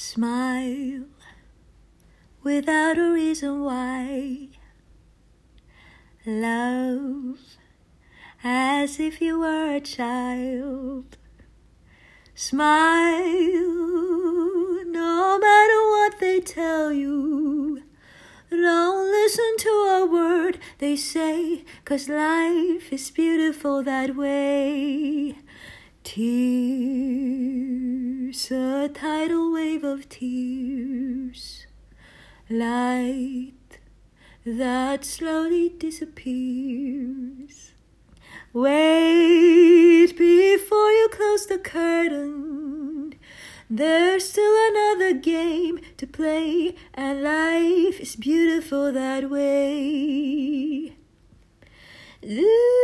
Smile without a reason why. Love as if you were a child. Smile no matter what they tell you. Don't listen to a word they say, cause life is beautiful that way. Tears, a tidal wave of tears, light that slowly disappears. Wait before you close the curtain. There's still another game to play, and life is beautiful that way. Ooh.